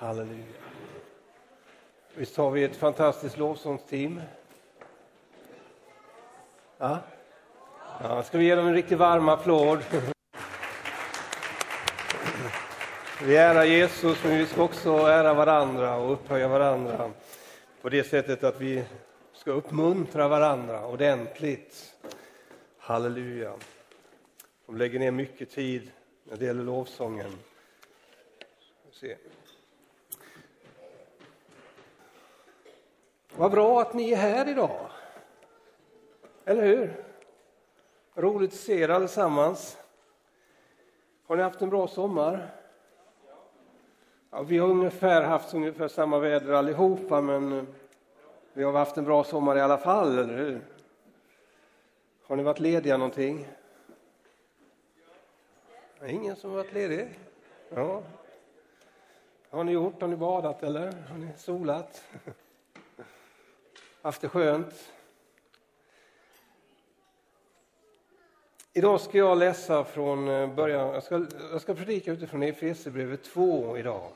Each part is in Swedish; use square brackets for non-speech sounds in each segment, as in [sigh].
Halleluja. Visst har vi ett fantastiskt lovsångsteam? Ja? ja? Ska vi ge dem en riktigt varm applåd? Vi ärar Jesus, men vi ska också ära varandra och upphöja varandra på det sättet att vi ska uppmuntra varandra ordentligt. Halleluja. De lägger ner mycket tid när det gäller lovsången. Se. Vad bra att ni är här idag. Eller hur? Roligt att se er allesammans. Har ni haft en bra sommar? Ja, vi har ungefär haft ungefär samma väder allihopa, men eh, vi har haft en bra sommar i alla fall, eller hur? Har ni varit lediga någonting? Ingen som varit ledig? Ja. Har ni gjort? Har ni badat eller? Har ni solat? [laughs] Haft det skönt? Idag ska jag läsa från eh, början, jag ska, jag ska predika utifrån Efesierbrevet 2 idag.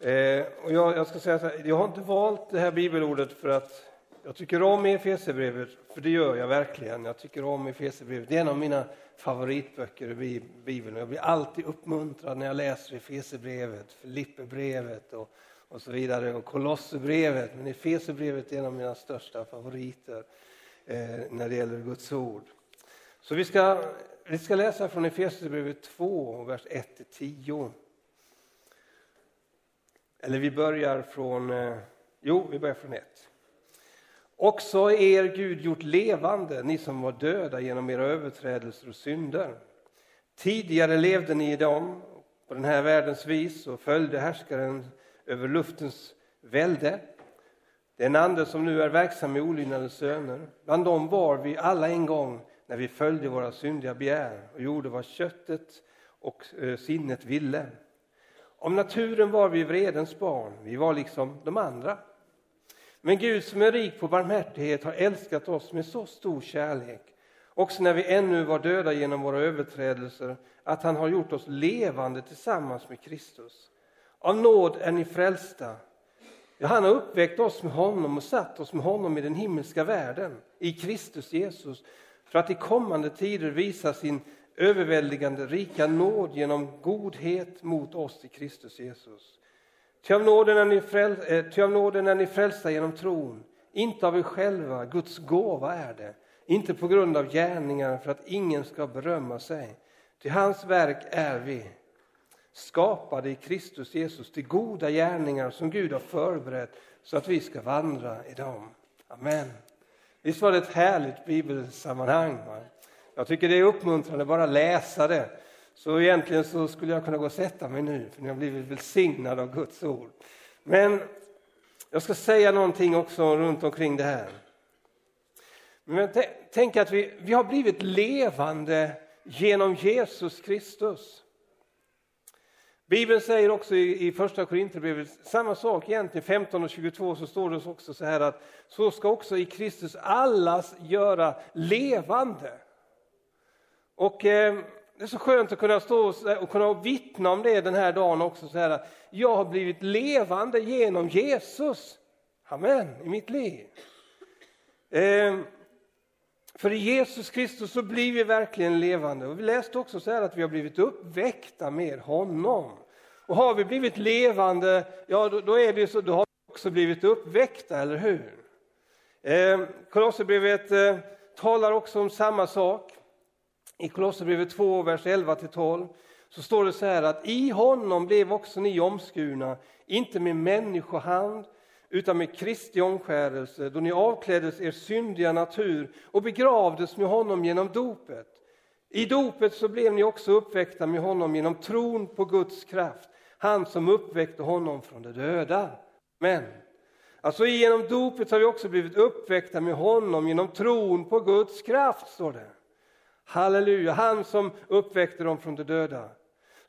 Eh, och jag, jag, ska säga så här, jag har inte valt det här bibelordet för att jag tycker om Efesierbrevet, för det gör jag verkligen. Jag tycker om Efesierbrevet, det är en av mina favoritböcker i Bibeln. Jag blir alltid uppmuntrad när jag läser Efesierbrevet, Filipperbrevet och, och så vidare, och Kolosserbrevet. Men Efesierbrevet är en av mina största favoriter eh, när det gäller Guds ord. Så vi ska, vi ska läsa från Efesierbrevet 2, vers 1-10. Eller vi börjar från, eh, jo, vi börjar från 1. Också er Gud gjort levande, ni som var döda genom era överträdelser och synder. Tidigare levde ni i dem på den här världens vis och följde härskaren över luftens välde. Den ande som nu är verksam i olydnadens söner. Bland dem var vi alla en gång när vi följde våra syndiga begär och gjorde vad köttet och eh, sinnet ville. Om naturen var vi vredens barn, vi var liksom de andra. Men Gud som är rik på barmhärtighet har älskat oss med så stor kärlek, också när vi ännu var döda genom våra överträdelser, att han har gjort oss levande tillsammans med Kristus. Av nåd är ni frälsta. Ja, han har uppväckt oss med honom och satt oss med honom i den himmelska världen, i Kristus Jesus, för att i kommande tider visa sin överväldigande rika nåd genom godhet mot oss i Kristus Jesus. Ty av nåden är ni, fräl, eh, av nåden är ni frälsta genom tron, inte av er själva, Guds gåva är det, inte på grund av gärningar för att ingen ska berömma sig. Till hans verk är vi, skapade i Kristus Jesus till goda gärningar som Gud har förberett så att vi ska vandra i dem. Amen. Visst var det ett härligt bibelsammanhang? Va? Jag tycker det är uppmuntrande bara läsa det. Så egentligen så skulle jag kunna gå och sätta mig nu, för ni har blivit välsignade av Guds ord. Men jag ska säga någonting också runt omkring det här. Men tänk att vi, vi har blivit levande genom Jesus Kristus. Bibeln säger också i, i första Korinthierbrevet samma sak egentligen, 15 och 22 så står det också så här att så ska också i Kristus allas göra levande. Och eh, det är så skönt att kunna stå och kunna vittna om det den här dagen också. Så här, jag har blivit levande genom Jesus. Amen, i mitt liv. Eh, för i Jesus Kristus så blir vi verkligen levande. Och vi läste också så här att vi har blivit uppväckta med honom. Och har vi blivit levande, ja då, då är det så, då har vi också blivit uppväckta, eller hur? Eh, Kolosserbrevet eh, talar också om samma sak. I Kolosserbrevet 2, vers 11-12 så står det så här att i honom blev också ni omskurna, inte med människohand utan med Kristi omskärelse, då ni avkläddes er syndiga natur och begravdes med honom genom dopet. I dopet så blev ni också uppväckta med honom genom tron på Guds kraft, han som uppväckte honom från de döda. Men alltså genom dopet har vi också blivit uppväckta med honom genom tron på Guds kraft, står det. Halleluja, han som uppväckte dem från de döda.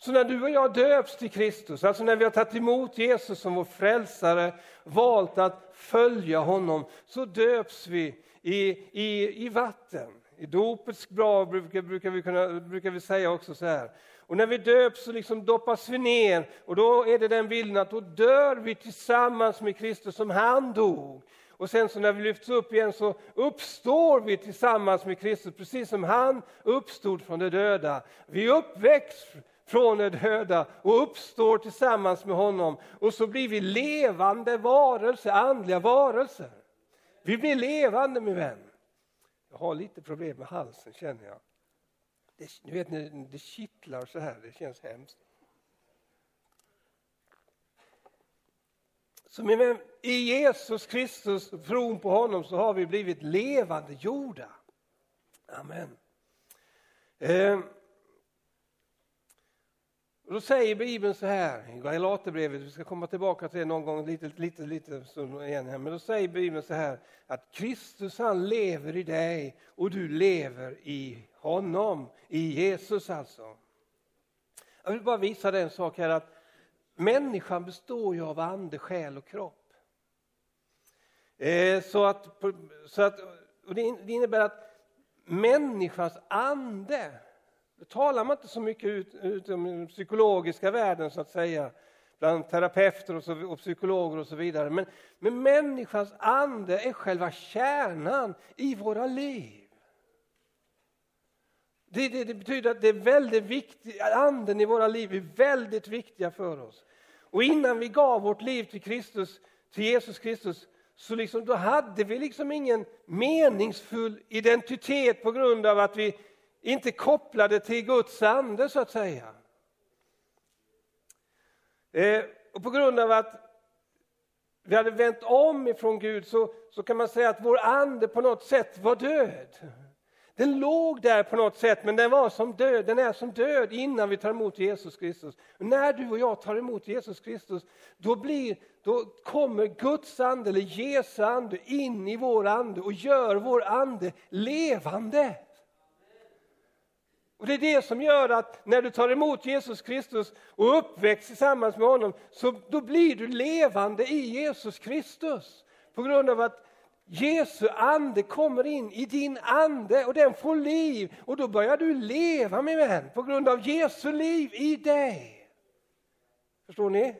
Så när du och jag döps till Kristus, alltså när vi har tagit emot Jesus som vår frälsare, valt att följa honom, så döps vi i, i, i vatten. I dopets grav brukar, brukar, vi kunna, brukar vi säga också så här. Och när vi döps så liksom doppas vi ner och då är det den bilden att då dör vi tillsammans med Kristus som han dog. Och sen så när vi lyfts upp igen så uppstår vi tillsammans med Kristus precis som han uppstod från de döda. Vi uppväcks från de döda och uppstår tillsammans med honom. Och så blir vi levande varelser, andliga varelser. Vi blir levande min vän. Jag har lite problem med halsen känner jag. Det, ni vet när det kittlar så här, det känns hemskt. Så min vän, i Jesus Kristus, tron på honom, så har vi blivit levande jorda. Amen. Eh, och då säger Bibeln så här i Galaterbrevet, vi ska komma tillbaka till det någon gång lite, lite, lite igen här, men då säger Bibeln så här att Kristus han lever i dig och du lever i honom, i Jesus alltså. Jag vill bara visa dig en sak här att människan består ju av ande, själ och kropp. Eh, så att, så att, och det innebär att människans ande då talar man inte så mycket ut, ut om den psykologiska världen så att säga, bland terapeuter och, så, och psykologer och så vidare. Men, men människans ande är själva kärnan i våra liv. Det, det, det, betyder att det är väldigt viktigt, anden i våra liv är väldigt viktiga för oss. Och innan vi gav vårt liv till Kristus, till Jesus Kristus, så liksom, då hade vi liksom ingen meningsfull identitet på grund av att vi inte kopplade till Guds ande så att säga. Eh, och på grund av att vi hade vänt om ifrån Gud så, så kan man säga att vår ande på något sätt var död. Den låg där på något sätt, men den, var som död. den är som död innan vi tar emot Jesus Kristus. Och när du och jag tar emot Jesus Kristus, då, blir, då kommer Guds ande, eller Jesu ande, in i vår ande och gör vår ande levande. Och Det är det som gör att när du tar emot Jesus Kristus och uppväcks tillsammans med honom, så då blir du levande i Jesus Kristus. På grund av att Jesu ande kommer in i din ande och den får liv. Och då börjar du leva min vän, på grund av Jesu liv i dig. Förstår ni?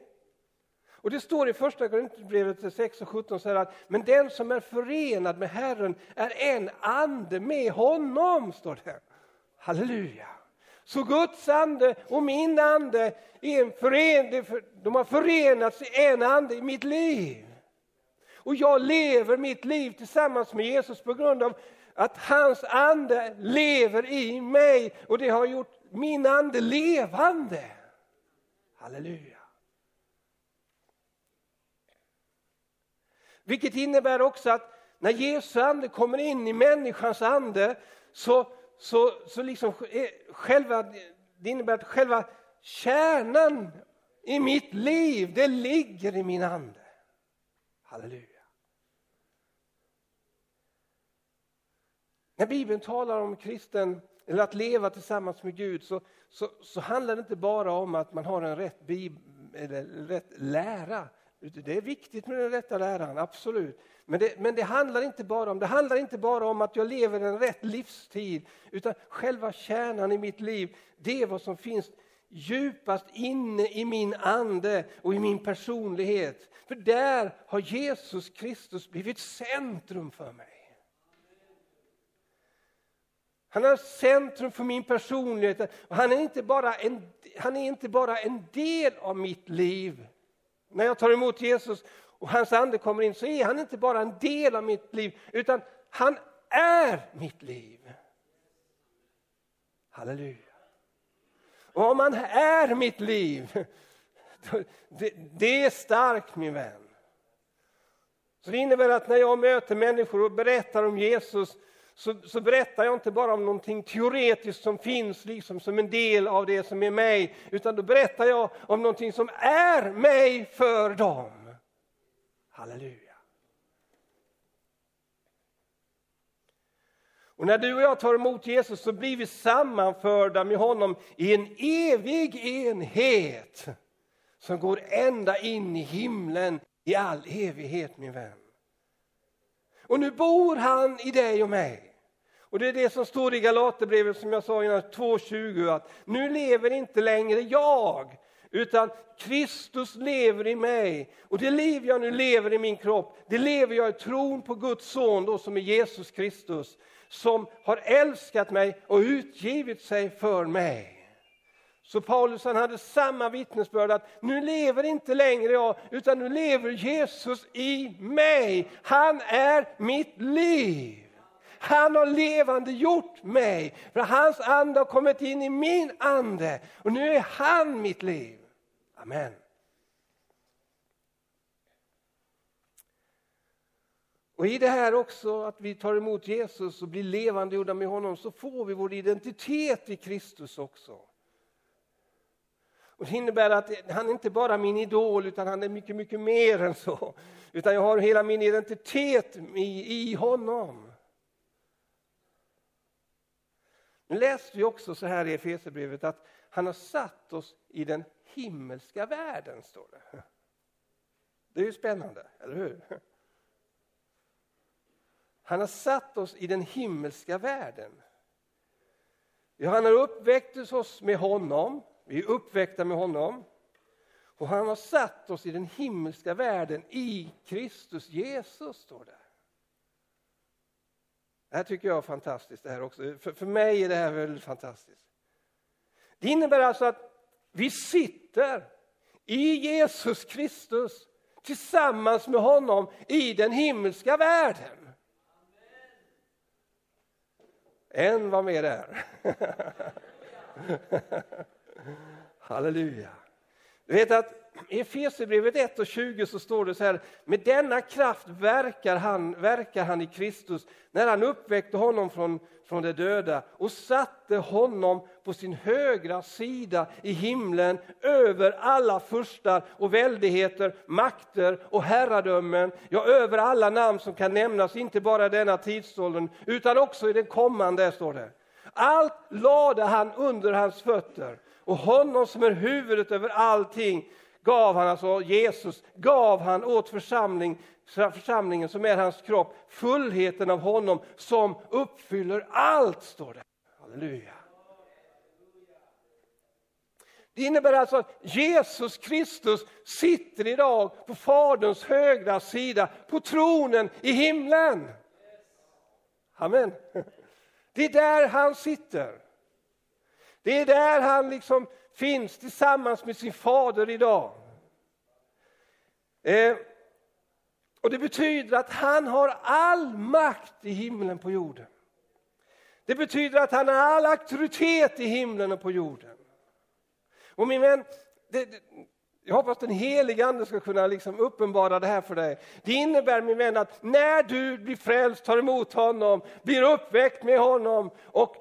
Och det står i första Korinthierbrevet 6 och 17 så här att men den som är förenad med Herren är en ande med honom. står det. Halleluja! Så Guds ande och min ande är en fören, de har förenats i en ande i mitt liv. Och jag lever mitt liv tillsammans med Jesus på grund av att hans ande lever i mig och det har gjort min ande levande. Halleluja! Vilket innebär också att när Jesu ande kommer in i människans ande så så, så liksom eh, själva, det innebär att själva kärnan i mitt liv, det ligger i min ande. Halleluja. När Bibeln talar om kristen, eller att leva tillsammans med Gud så, så, så handlar det inte bara om att man har en rätt, bib, eller rätt lära. Det är viktigt med den rätta läran, absolut. Men det, men det, handlar inte bara om, det handlar inte bara om att jag lever en rätt livstid, utan själva kärnan i mitt liv, det är vad som finns djupast inne i min ande och i min personlighet. För där har Jesus Kristus blivit centrum för mig. Han är centrum för min personlighet. Han är inte bara en, han är inte bara en del av mitt liv. När jag tar emot Jesus och hans ande kommer in så är han inte bara en del av mitt liv utan han är mitt liv. Halleluja. Och om han är mitt liv, det, det är starkt min vän. Så Det innebär att när jag möter människor och berättar om Jesus så, så, berättar jag inte bara om någonting teoretiskt som finns liksom som en del av det som är mig, utan då berättar jag om någonting som är mig för dem. Halleluja. Och när du och jag tar emot Jesus så blir vi sammanförda med honom i en evig enhet som går ända in i himlen i all evighet, min vän. Och nu bor han i dig och mig. Och det är det som står i Galaterbrevet som jag sa innan, 2.20 att nu lever inte längre jag utan Kristus lever i mig. Och det liv jag nu lever i min kropp, det lever jag i tron på Guds son då, som är Jesus Kristus, som har älskat mig och utgivit sig för mig. Så Paulus han hade samma vittnesbörd att nu lever inte längre jag, utan nu lever Jesus i mig. Han är mitt liv. Han har levande gjort mig, för hans ande har kommit in i min ande och nu är han mitt liv. Amen. Och i det här också att vi tar emot Jesus och blir levande gjorda med honom så får vi vår identitet i Kristus också. Och det innebär att han är inte bara min idol utan han är mycket, mycket mer än så. Utan jag har hela min identitet i, i honom. Nu läste vi också så här i Efesierbrevet att han har satt oss i den himmelska världen, står det. Det är ju spännande, eller hur? Han har satt oss i den himmelska världen. Han har uppväckt oss med honom, vi är uppväckta med honom. Och han har satt oss i den himmelska världen i Kristus Jesus, står det. Det här tycker jag är fantastiskt. Det här också. För, för mig är det här väldigt fantastiskt. Det innebär alltså att vi sitter i Jesus Kristus tillsammans med honom i den himmelska världen. En var med där. [laughs] Halleluja. Du vet att i Efesierbrevet 1 och 20 så står det så här, med denna kraft verkar han, verkar han i Kristus när han uppväckte honom från, från de döda och satte honom på sin högra sida i himlen över alla furstar och väldigheter, makter och herradömen, ja över alla namn som kan nämnas, inte bara i denna tidsåldern utan också i den kommande, står det. Allt lade han under hans fötter och honom som är huvudet över allting gav han, alltså Jesus, gav han åt församling, församlingen som är hans kropp, fullheten av honom som uppfyller allt, står det. Halleluja. Det innebär alltså att Jesus Kristus sitter idag på Faderns högra sida, på tronen i himlen. Amen. Det är där han sitter. Det är där han liksom finns tillsammans med sin fader idag. Eh, och Det betyder att han har all makt i himlen på jorden. Det betyder att han har all auktoritet i himlen och på jorden. Och min vän, det, det, jag hoppas den helige Ande ska kunna liksom uppenbara det här för dig. Det innebär min vän att när du blir frälst, tar emot honom, blir uppväckt med honom och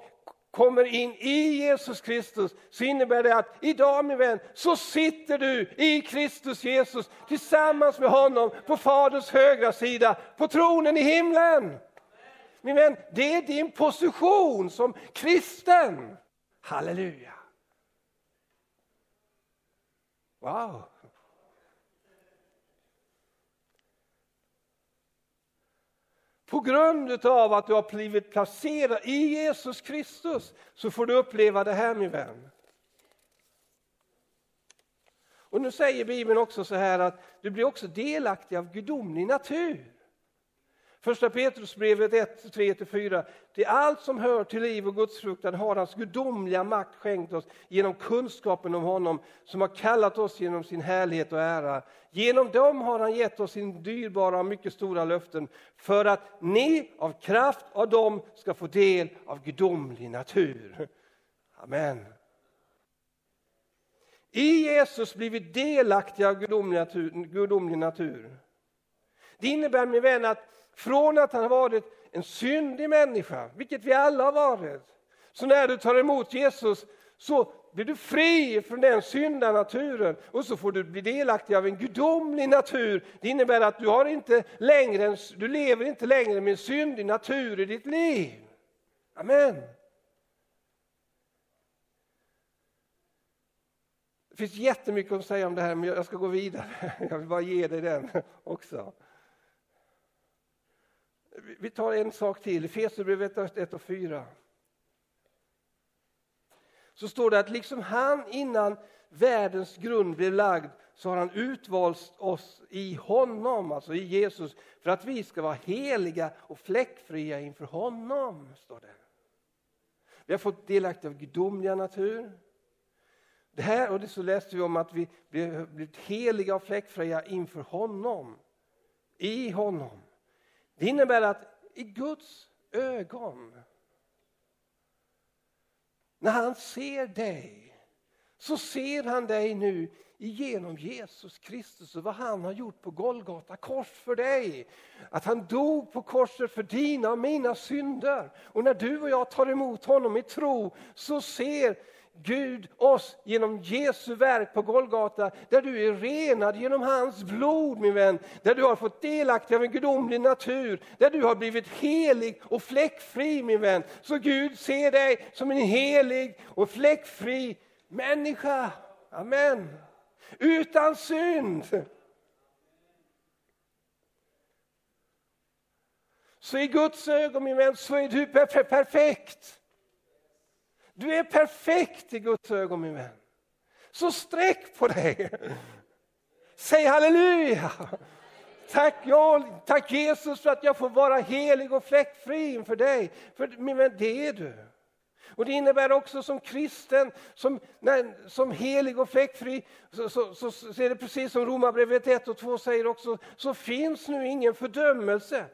kommer in i Jesus Kristus så innebär det att idag min vän så sitter du i Kristus Jesus tillsammans med honom på Faderns högra sida på tronen i himlen. Min vän, det är din position som kristen. Halleluja. Wow. På grund av att du har blivit placerad i Jesus Kristus så får du uppleva det här min vän. Och nu säger Bibeln också så här att du blir också delaktig av gudomlig natur. Första Petrusbrevet 1, 3-4. Till allt som hör till liv och gudsfruktan har hans gudomliga makt skänkt oss genom kunskapen om honom som har kallat oss genom sin härlighet och ära. Genom dem har han gett oss sin dyrbara och mycket stora löften för att ni av kraft av dem ska få del av gudomlig natur. Amen. I Jesus blir vi delaktiga av gudomlig natur. Gudomlig natur. Det innebär min vän att från att han har varit en syndig människa, vilket vi alla har varit, så när du tar emot Jesus så blir du fri från den syndanaturen och så får du bli delaktig av en gudomlig natur. Det innebär att du, har inte längre en, du lever inte längre med en syndig natur i ditt liv. Amen. Det finns jättemycket att säga om det här, men jag ska gå vidare. [laughs] Jag vill bara ge dig den också vi tar en sak till, Efesierbrevet 1 och 4. Så står det att liksom han innan världens grund blev lagd så har han utvalt oss i honom, alltså i Jesus, för att vi ska vara heliga och fläckfria inför honom. står det. Vi har fått delaktig av gudomliga natur. Det här, och det så läste vi om att vi blivit heliga och fläckfria inför honom. I honom. Det innebär att i Guds ögon, när han ser dig, så ser han dig nu genom Jesus Kristus och vad han har gjort på Golgata kors för dig. Att han dog på korset för dina och mina synder. Och när du och jag tar emot honom i tro så ser Gud oss genom Jesu verk på Golgata, där du är renad genom hans blod min vän, där du har fått delaktig av en gudomlig natur, där du har blivit helig och fläckfri min vän. Så Gud ser dig som en helig och fläckfri människa. Amen. Utan synd. Så i Guds ögon min vän så är du perfekt. Du är perfekt i Guds ögon min vän. Så sträck på dig. Säg halleluja. Tack, jag, tack Jesus för att jag får vara helig och fläckfri inför dig. För min vän, det är du. Och Det innebär också som kristen, som, nej, som helig och fläckfri, så, så, så, så är det precis som Romarbrevet 1 och 2 säger också, så finns nu ingen fördömelse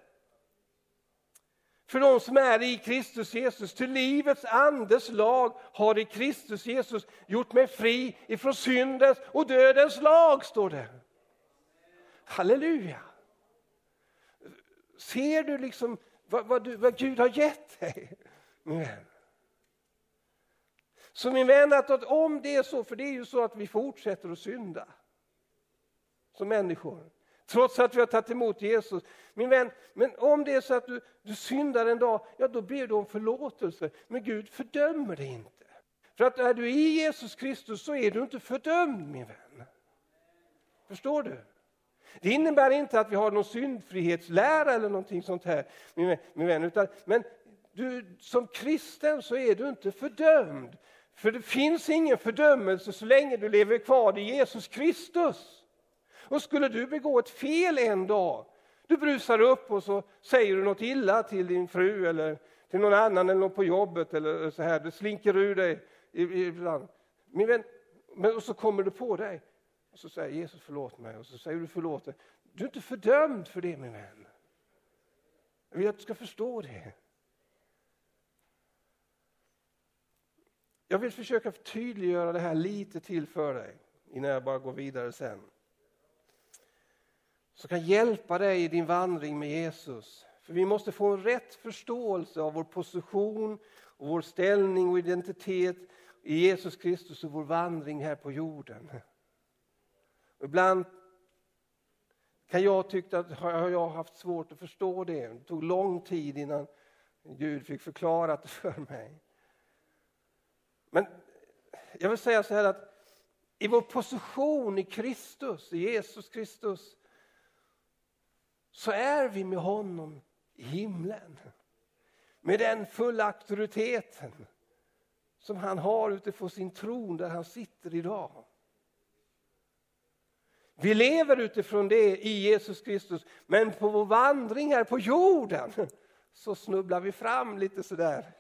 för de som är i Kristus Jesus. Till livets andes lag har i Kristus Jesus gjort mig fri ifrån syndens och dödens lag, står det. Halleluja! Ser du liksom vad, vad, du, vad Gud har gett dig? Så min vän, att om det är så, för det är ju så att vi fortsätter att synda som människor. Trots att vi har tagit emot Jesus. Min vän, men om det är så att du, du syndar en dag, ja då ber du om förlåtelse. Men Gud fördömer dig inte. För att är du i Jesus Kristus så är du inte fördömd min vän. Förstår du? Det innebär inte att vi har någon syndfrihetslära eller någonting sånt här, min, min vän. Utan, men du, som kristen så är du inte fördömd. För det finns ingen fördömelse så länge du lever kvar i Jesus Kristus. Och skulle du begå ett fel en dag, du brusar upp och så säger du något illa till din fru eller till någon annan eller någon på jobbet eller så här, det slinker ur dig ibland. Min vän, men och så kommer du på dig och så säger Jesus förlåt mig och så säger du förlåt dig. Du är inte fördömd för det min vän. Jag vill att du ska förstå det. Jag vill försöka tydliggöra det här lite till för dig innan jag bara går vidare sen som kan hjälpa dig i din vandring med Jesus. För vi måste få en rätt förståelse av vår position, och vår ställning och identitet i Jesus Kristus och vår vandring här på jorden. Ibland kan jag tycka att har jag haft svårt att förstå det. Det tog lång tid innan Gud fick förklara det för mig. Men jag vill säga så här att i vår position i Kristus, i Jesus Kristus, så är vi med honom i himlen. Med den fulla auktoriteten som han har utifrån sin tron där han sitter idag. Vi lever utifrån det i Jesus Kristus, men på vår vandring här på jorden så snubblar vi fram lite sådär.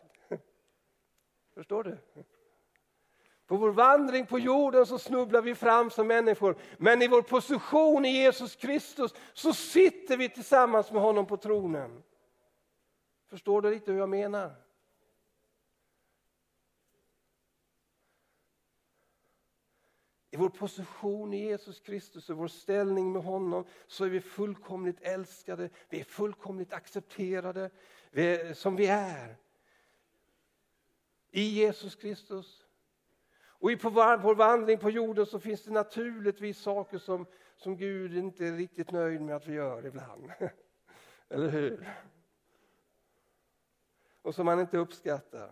Förstår du? På vår vandring på jorden så snubblar vi fram som människor. Men i vår position i Jesus Kristus så sitter vi tillsammans med honom på tronen. Förstår du lite hur jag menar? I vår position i Jesus Kristus och vår ställning med honom så är vi fullkomligt älskade, vi är fullkomligt accepterade vi är, som vi är. I Jesus Kristus. Och på vår vandring på jorden så finns det naturligtvis saker som, som Gud inte är riktigt nöjd med att vi gör ibland. [laughs] Eller hur? Och som han inte uppskattar.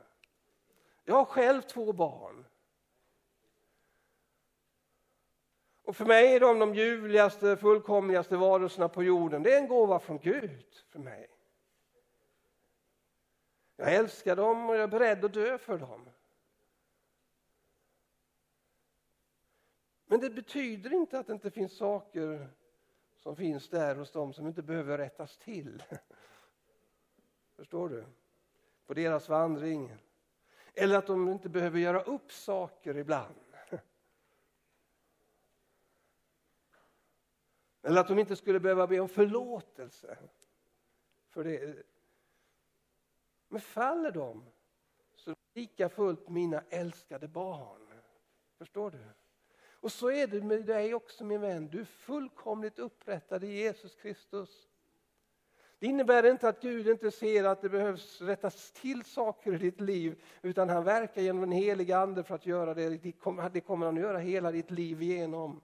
Jag har själv två barn. Och för mig är de de ljuvligaste, fullkomligaste varelserna på jorden. Det är en gåva från Gud för mig. Jag älskar dem och jag är beredd att dö för dem. Men det betyder inte att det inte finns saker som finns där hos dem som inte behöver rättas till. [laughs] Förstår du? På deras vandring. Eller att de inte behöver göra upp saker ibland. [laughs] Eller att de inte skulle behöva be om förlåtelse för det. Men faller de så är de lika fullt mina älskade barn. Förstår du? Och så är det med dig också min vän. Du är fullkomligt upprättad i Jesus Kristus. Det innebär inte att Gud inte ser att det behövs rättas till saker i ditt liv utan han verkar genom den heliga Ande för att göra det. Det kommer han att göra hela ditt liv igenom.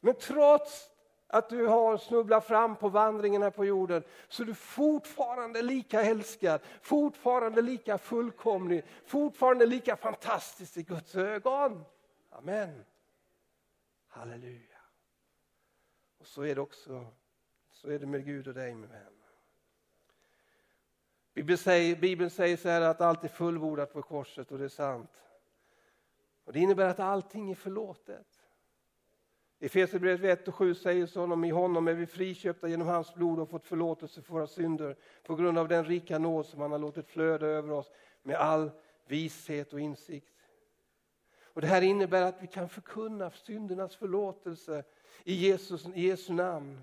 Men trots att du har snubblat fram på vandringen här på jorden så är du fortfarande lika älskad, fortfarande lika fullkomlig, fortfarande lika fantastisk i Guds ögon. Amen. Halleluja. Och så är det också så är det med Gud och dig min vän. Bibeln säger, Bibeln säger så här att allt är fullbordat på korset och det är sant. Och Det innebär att allting är förlåtet. I Efesierbrevet 1 och 7 säger så honom, i honom är vi friköpta genom hans blod och fått förlåtelse för våra synder på grund av den rika nåd som han har låtit flöda över oss med all vishet och insikt. Och Det här innebär att vi kan förkunna syndernas förlåtelse i Jesus, i Jesu namn.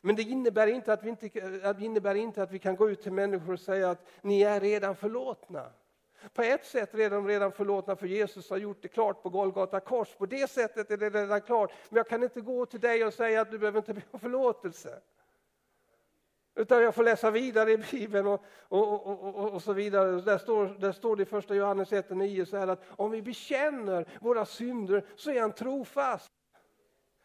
Men det innebär inte, att vi inte, det innebär inte att vi kan gå ut till människor och säga att ni är redan förlåtna. På ett sätt är de redan förlåtna för Jesus har gjort det klart på Golgata kors. På det sättet är det redan klart. Men jag kan inte gå till dig och säga att du behöver inte be om förlåtelse. Utan jag får läsa vidare i Bibeln och, och, och, och så vidare. Där står, där står det i första Johannes 1 9 så här att om vi bekänner våra synder så är han trofast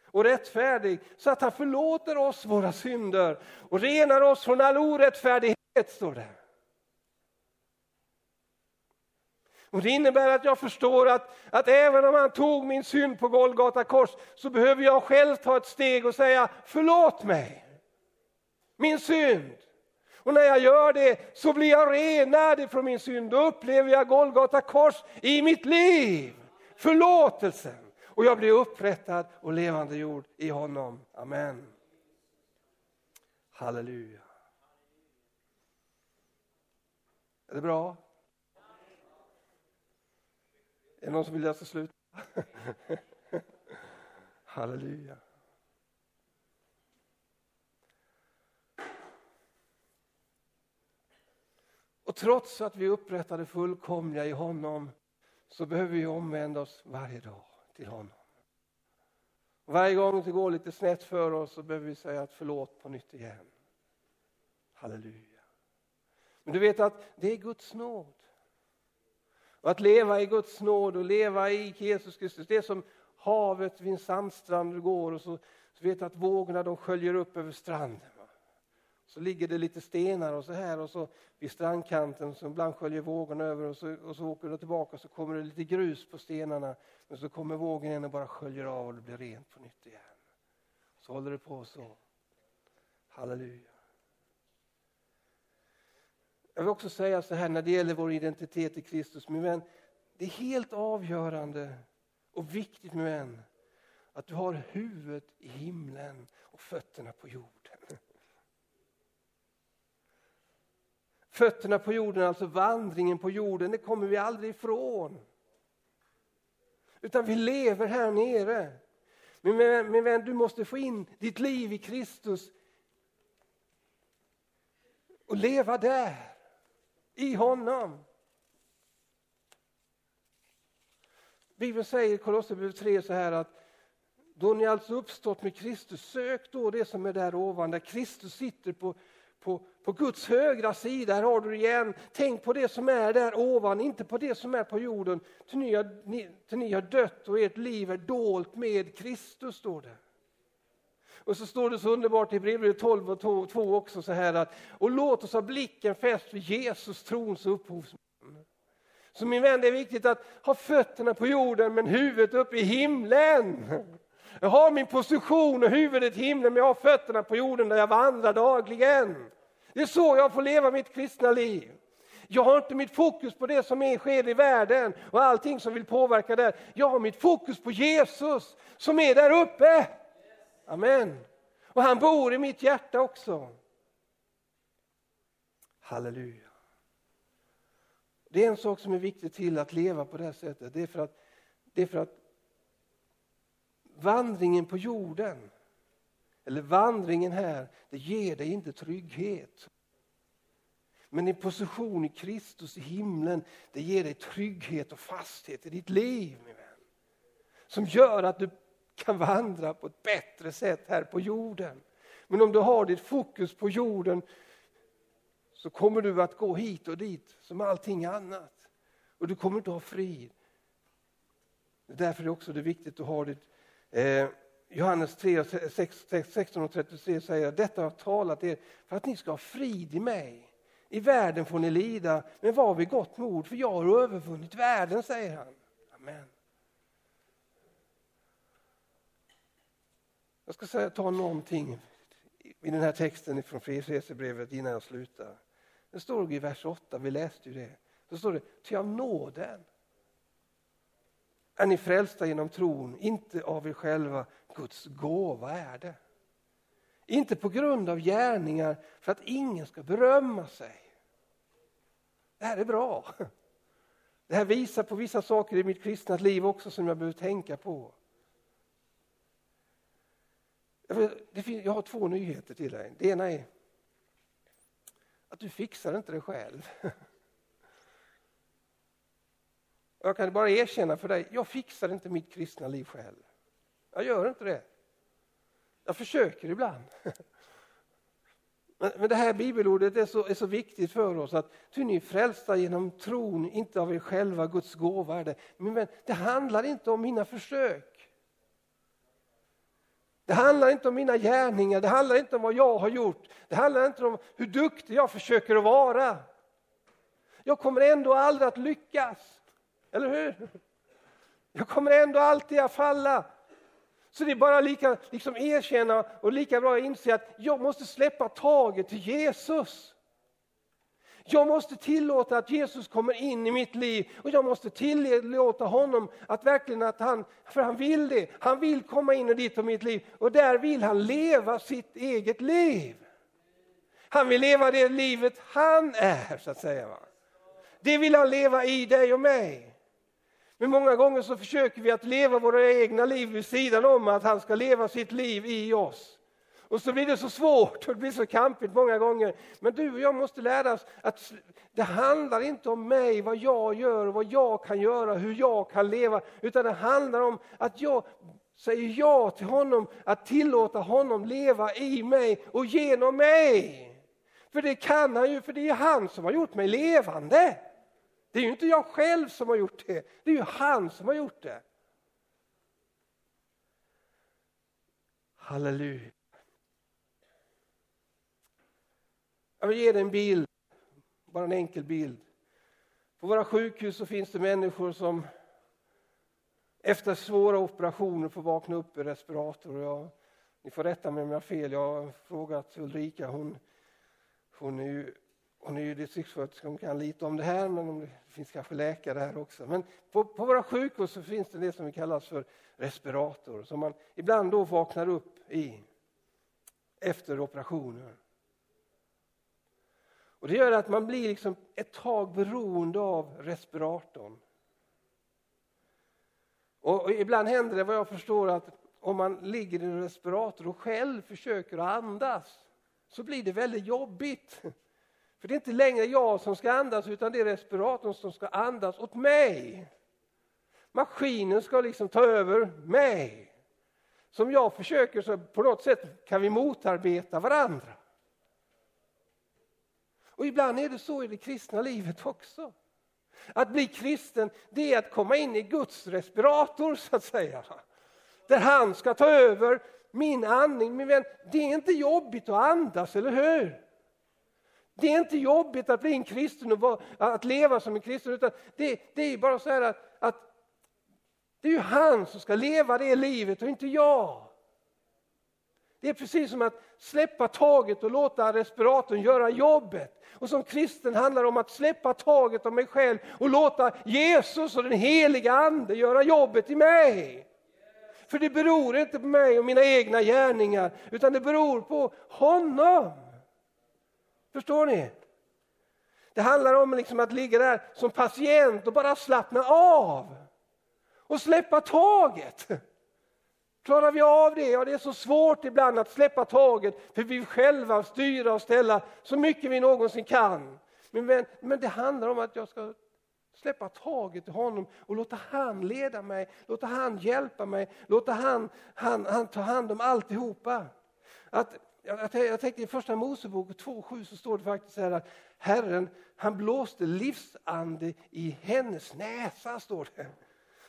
och rättfärdig så att han förlåter oss våra synder och renar oss från all orättfärdighet, står det. Och Det innebär att jag förstår att, att även om han tog min synd på Golgata kors så behöver jag själv ta ett steg och säga förlåt mig, min synd. Och när jag gör det så blir jag renad från min synd. Då upplever jag Golgata kors i mitt liv. Förlåtelsen. Och jag blir upprättad och levande jord i honom. Amen. Halleluja. Är det bra? Är det någon som vill läsa slut? [laughs] Halleluja. Och trots att vi upprättade fullkomliga i honom så behöver vi omvända oss varje dag till honom. Och varje gång det går lite snett för oss så behöver vi säga att förlåt på nytt igen. Halleluja. Men du vet att det är Guds nåd. Och att leva i Guds nåd och leva i Jesus Kristus, det är som havet vid en sandstrand du går och så, så vet du att vågorna de sköljer upp över stranden. Så ligger det lite stenar och så här och så vid strandkanten så ibland sköljer vågorna över och så, och så åker det tillbaka och så kommer det lite grus på stenarna. Men så kommer vågen igen och bara sköljer av och det blir rent på nytt igen. Så håller det på så. Halleluja. Jag vill också säga så här när det gäller vår identitet i Kristus, min vän. Det är helt avgörande och viktigt min vän att du har huvudet i himlen och fötterna på jorden. Fötterna på jorden, alltså vandringen på jorden, det kommer vi aldrig ifrån. Utan vi lever här nere. Men min vän, du måste få in ditt liv i Kristus och leva där, i honom. Bibeln säger i Kolosserbrevet 3 så här att då ni alltså uppstått med Kristus, sök då det som är där ovan, där Kristus sitter på på, på Guds högra sida, här har du det igen. Tänk på det som är där ovan, inte på det som är på jorden. Till ni har, ni, till ni har dött och ert liv är dolt med Kristus, står det. Och så står det så underbart i Hebreerbrevet 12 och 2 också så här att och låt oss ha blicken fäst vid Jesus, trons upphovsman. Så min vän, det är viktigt att ha fötterna på jorden men huvudet uppe i himlen. Jag har min position och huvudet i himlen men jag har fötterna på jorden där jag vandrar dagligen. Det är så jag får leva mitt kristna liv. Jag har inte mitt fokus på det som är, sker i världen och allting som vill påverka där. Jag har mitt fokus på Jesus som är där uppe. Amen. Och han bor i mitt hjärta också. Halleluja. Det är en sak som är viktig till att leva på det här sättet. Det är för att, det är för att vandringen på jorden, eller vandringen här, det ger dig inte trygghet. Men din position i Kristus i himlen, det ger dig trygghet och fasthet i ditt liv. Min vän. Som gör att du kan vandra på ett bättre sätt här på jorden. Men om du har ditt fokus på jorden så kommer du att gå hit och dit som allting annat. Och du kommer inte ha frid. Därför är det också det viktigt att ha ditt... Eh, Johannes 3, 6, 16 och 33 säger att detta har talat er för att ni ska ha frid i mig. I världen får ni lida, men var vid gott mod, för jag har övervunnit världen, säger han. Amen. Jag ska säga, ta någonting i den här texten från Efesierbrevet innan jag slutar. Det står i vers 8, vi läste ju det. Så står det, ty av nåden är ni frälsta genom tron, inte av er själva. Guds gåva är det. Inte på grund av gärningar för att ingen ska berömma sig. Det här är bra. Det här visar på vissa saker i mitt kristna liv också som jag behöver tänka på. Jag har två nyheter till dig. Det ena är att du fixar inte det själv. [laughs] Jag kan bara erkänna för dig, jag fixar inte mitt kristna liv själv. Jag gör inte det. Jag försöker ibland. [laughs] Men det här bibelordet är så, är så viktigt för oss att ty ni är frälsta genom tron, inte av er själva, Guds gåva är det. Men det handlar inte om mina försök. Det handlar inte om mina gärningar, det handlar inte om vad jag har gjort. Det handlar inte om hur duktig jag försöker att vara. Jag kommer ändå aldrig att lyckas. Eller hur? Jag kommer ändå alltid att falla. Så det är bara lika liksom erkänna och lika bra att inse att jag måste släppa taget till Jesus. Jag måste tillåta att Jesus kommer in i mitt liv och jag måste tillåta honom att verkligen att han, för han vill det, han vill komma in i ditt och mitt liv och där vill han leva sitt eget liv. Han vill leva det livet han är så att säga. Det vill han leva i dig och mig. Hur många gånger så försöker vi att leva våra egna liv vid sidan om att han ska leva sitt liv i oss. Och så blir det så svårt och det blir så kampigt många gånger. Men du och jag måste lära oss att det handlar inte om mig, vad jag gör, vad jag kan göra, hur jag kan leva. Utan det handlar om att jag säger ja till honom, att tillåta honom leva i mig och genom mig. För det kan han ju, för det är han som har gjort mig levande. Det är ju inte jag själv som har gjort det, det är ju han som har gjort det. Halleluja. Jag vill ge dig en bild, bara en enkel bild. På våra sjukhus så finns det människor som efter svåra operationer får vakna upp i respirator. Jag, ni får rätta mig om jag har fel. Jag har frågat Ulrika, hon, hon är ju hon är ju distriktssköterska, hon kan lite om det här, men det finns kanske läkare här också. Men på, på våra sjukhus så finns det det som vi kallas för respirator, som man ibland då vaknar upp i efter operationer. Och Det gör att man blir liksom ett tag beroende av respiratorn. Och, och ibland händer det vad jag förstår att om man ligger i en respirator och själv försöker att andas så blir det väldigt jobbigt. För det är inte längre jag som ska andas utan det är respiratorn som ska andas åt mig. Maskinen ska liksom ta över mig. Som jag försöker så på något sätt kan vi motarbeta varandra. Och ibland är det så i det kristna livet också. Att bli kristen, det är att komma in i Guds respirator så att säga. Där han ska ta över min andning. Min vän, det är inte jobbigt att andas, eller hur? Det är inte jobbigt att bli en kristen och vara, att leva som en kristen. Utan det, det är bara så här att, att det är ju han som ska leva det livet och inte jag. Det är precis som att släppa taget och låta respiratorn göra jobbet. Och som kristen handlar det om att släppa taget om mig själv och låta Jesus och den heliga Ande göra jobbet i mig. För det beror inte på mig och mina egna gärningar, utan det beror på honom. Förstår ni? Det handlar om liksom att ligga där som patient och bara slappna av. Och släppa taget. Klarar vi av det? Ja, det är så svårt ibland att släppa taget för vi vill själva styra och ställa så mycket vi någonsin kan. Men, men det handlar om att jag ska släppa taget i honom och låta han leda mig, låta han hjälpa mig, låta han, han, han ta hand om alltihopa. Att, jag, jag tänkte i första Mosebok 2.7 så står det faktiskt här att Herren han blåste livsande i hennes näsa. står det.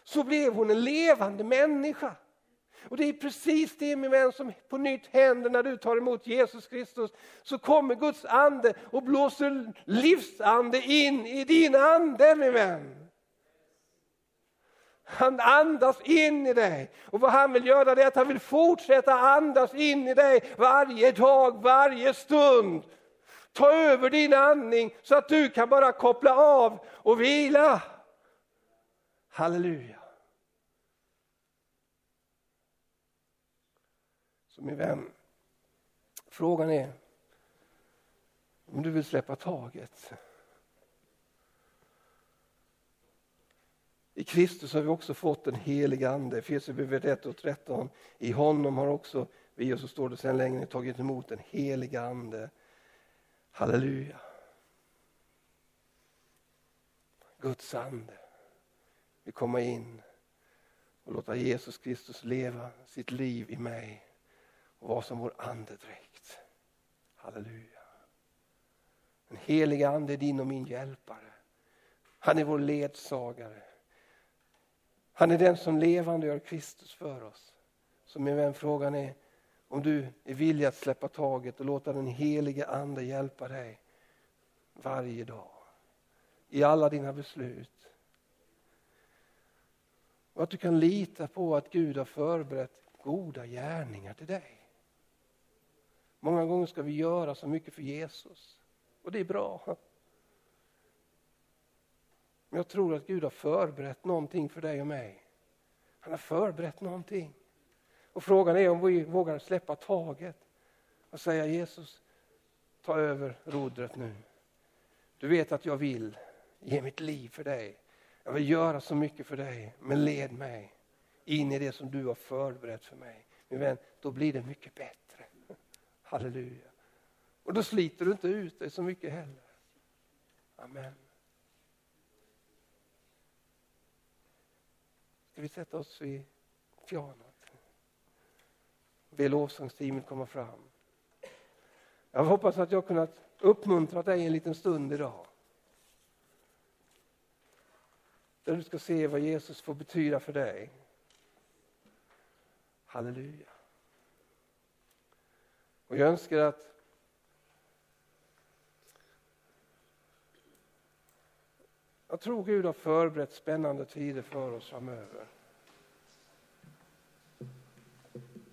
Så blev hon en levande människa. Och Det är precis det min vän som på nytt händer när du tar emot Jesus Kristus. Så kommer Guds ande och blåser livsande in i din ande min vän. Han andas in i dig. Och vad han vill göra är att han vill fortsätta andas in i dig varje dag, varje stund. Ta över din andning så att du kan bara koppla av och vila. Halleluja. Så min vän, frågan är om du vill släppa taget. I Kristus har vi också fått den helige ande. Efesierbrevet 1 och 13. I honom har också vi, och så står det sen längre, tagit emot den helige ande. Halleluja. Guds ande vill komma in och låta Jesus Kristus leva sitt liv i mig och vara som vår andedräkt. Halleluja. Den heliga ande är din och min hjälpare. Han är vår ledsagare. Han är den som levande gör Kristus för oss. Så min vän, frågan är om du är villig att släppa taget och låta den helige ande hjälpa dig varje dag. I alla dina beslut. Och att du kan lita på att Gud har förberett goda gärningar till dig. Många gånger ska vi göra så mycket för Jesus och det är bra. Men jag tror att Gud har förberett någonting för dig och mig. Han har förberett någonting. Och frågan är om vi vågar släppa taget och säga Jesus, ta över rodret nu. Du vet att jag vill ge mitt liv för dig. Jag vill göra så mycket för dig, men led mig in i det som du har förberett för mig. Min vän, då blir det mycket bättre. Halleluja. Och då sliter du inte ut dig så mycket heller. Amen. Ska vi sätta oss vid pianot? Be lovsångsteamet komma fram. Jag hoppas att jag kunnat uppmuntra dig en liten stund idag. Där du ska se vad Jesus får betyda för dig. Halleluja. Och jag önskar att Jag tror Gud har förberett spännande tider för oss framöver.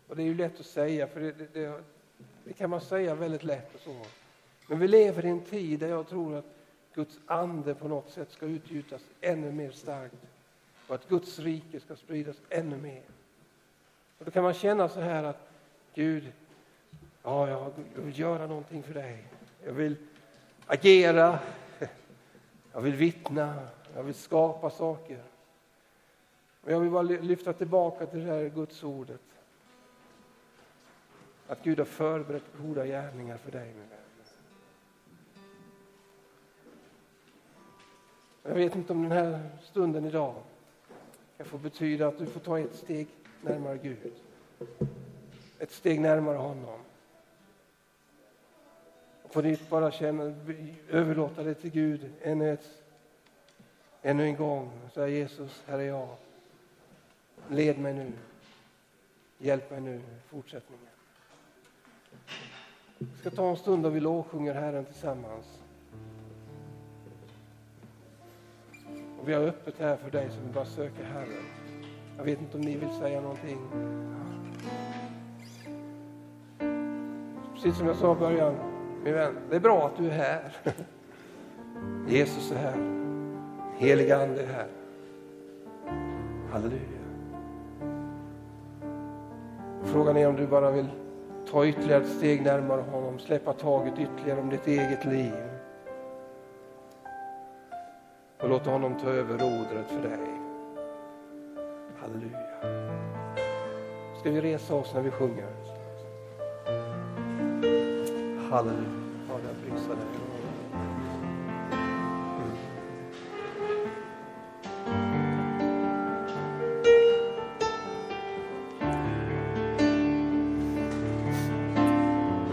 Och det är ju lätt att säga, för det, det, det, det, kan man säga väldigt lätt och så. Men vi lever i en tid där jag tror att Guds ande på något sätt ska utgjutas ännu mer starkt och att Guds rike ska spridas ännu mer. Och då kan man känna så här att Gud, ja, jag vill göra någonting för dig. Jag vill agera jag vill vittna, jag vill skapa saker. Och jag vill bara lyfta tillbaka till det här Guds ordet. Att Gud har förberett goda gärningar för dig min vän. Jag vet inte om den här stunden idag kan få betyda att du får ta ett steg närmare Gud. Ett steg närmare honom. På nytt bara känna, överlåta det till Gud ännu, ett, ännu en gång. Säga Jesus, här är jag. Led mig nu. Hjälp mig nu i fortsättningen. Vi ska ta en stund då vi lovsjunger Herren tillsammans. Och vi har öppet här för dig som bara söker Herren. Jag vet inte om ni vill säga någonting. Precis som jag sa i början, min vän, det är bra att du är här. Jesus är här. Heliga Ande är här. Halleluja. Frågan är om du bara vill ta ytterligare ett steg närmare honom, släppa taget ytterligare om ditt eget liv och låta honom ta över rodret för dig. Halleluja. Ska vi resa oss när vi sjunger? Halleluja. Fader, jag prisar dig. Mm.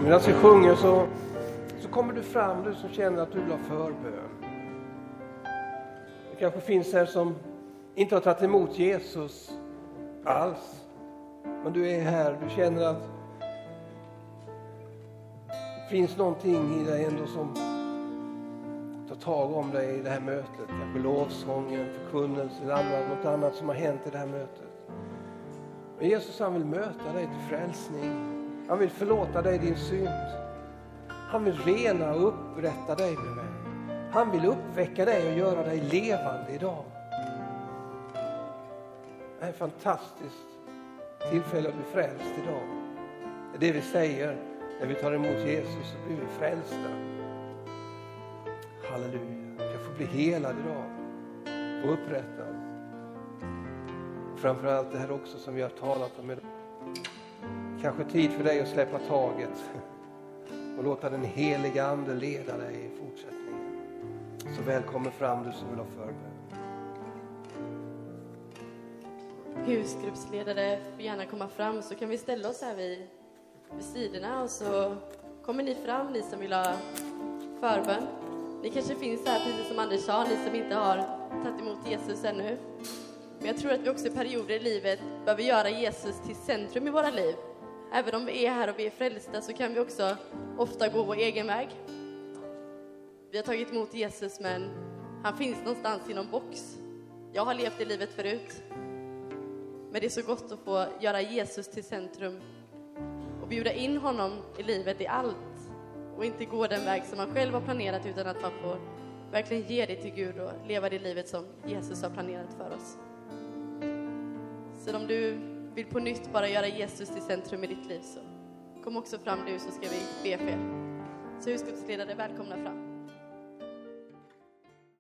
Medan vi sjunger så, så kommer du fram, du som känner att du vill ha förbön. Det kanske finns här som inte har tagit emot Jesus alls. Men du är här, du känner att finns någonting i dig ändå som tar tag om dig i det här mötet. Kanske lovsången, förkunnelsen, eller något annat som har hänt i det här mötet. Men Jesus han vill möta dig till frälsning. Han vill förlåta dig din synd. Han vill rena och upprätta dig med mig. Han vill uppväcka dig och göra dig levande idag. Det är ett fantastiskt tillfälle att bli frälst idag. Det är det vi säger när vi tar emot Jesus så blir vi frälsta. Halleluja. Du får bli helad idag och upprättad. Framförallt det här också som vi har talat om idag. Kanske tid för dig att släppa taget och låta den heliga Ande leda dig i fortsättningen. Så välkommen fram du som vill ha förbön. Husgruppsledare får gärna komma fram så kan vi ställa oss här vid, vid sidorna och så kommer ni fram, ni som vill ha förbön. Ni kanske finns här, precis som Anders sa, ni som inte har tagit emot Jesus ännu. Men jag tror att vi också i perioder i livet behöver göra Jesus till centrum i våra liv. Även om vi är här och vi är frälsta så kan vi också ofta gå vår egen väg. Vi har tagit emot Jesus men han finns någonstans i någon box. Jag har levt det livet förut. Men det är så gott att få göra Jesus till centrum bjuda in honom i livet i allt och inte gå den väg som man själv har planerat utan att man får verkligen ge det till Gud och leva det livet som Jesus har planerat för oss. Så om du vill på nytt bara göra Jesus till centrum i ditt liv så kom också fram nu så ska vi be för er. Så husgruppsledare, välkomna fram.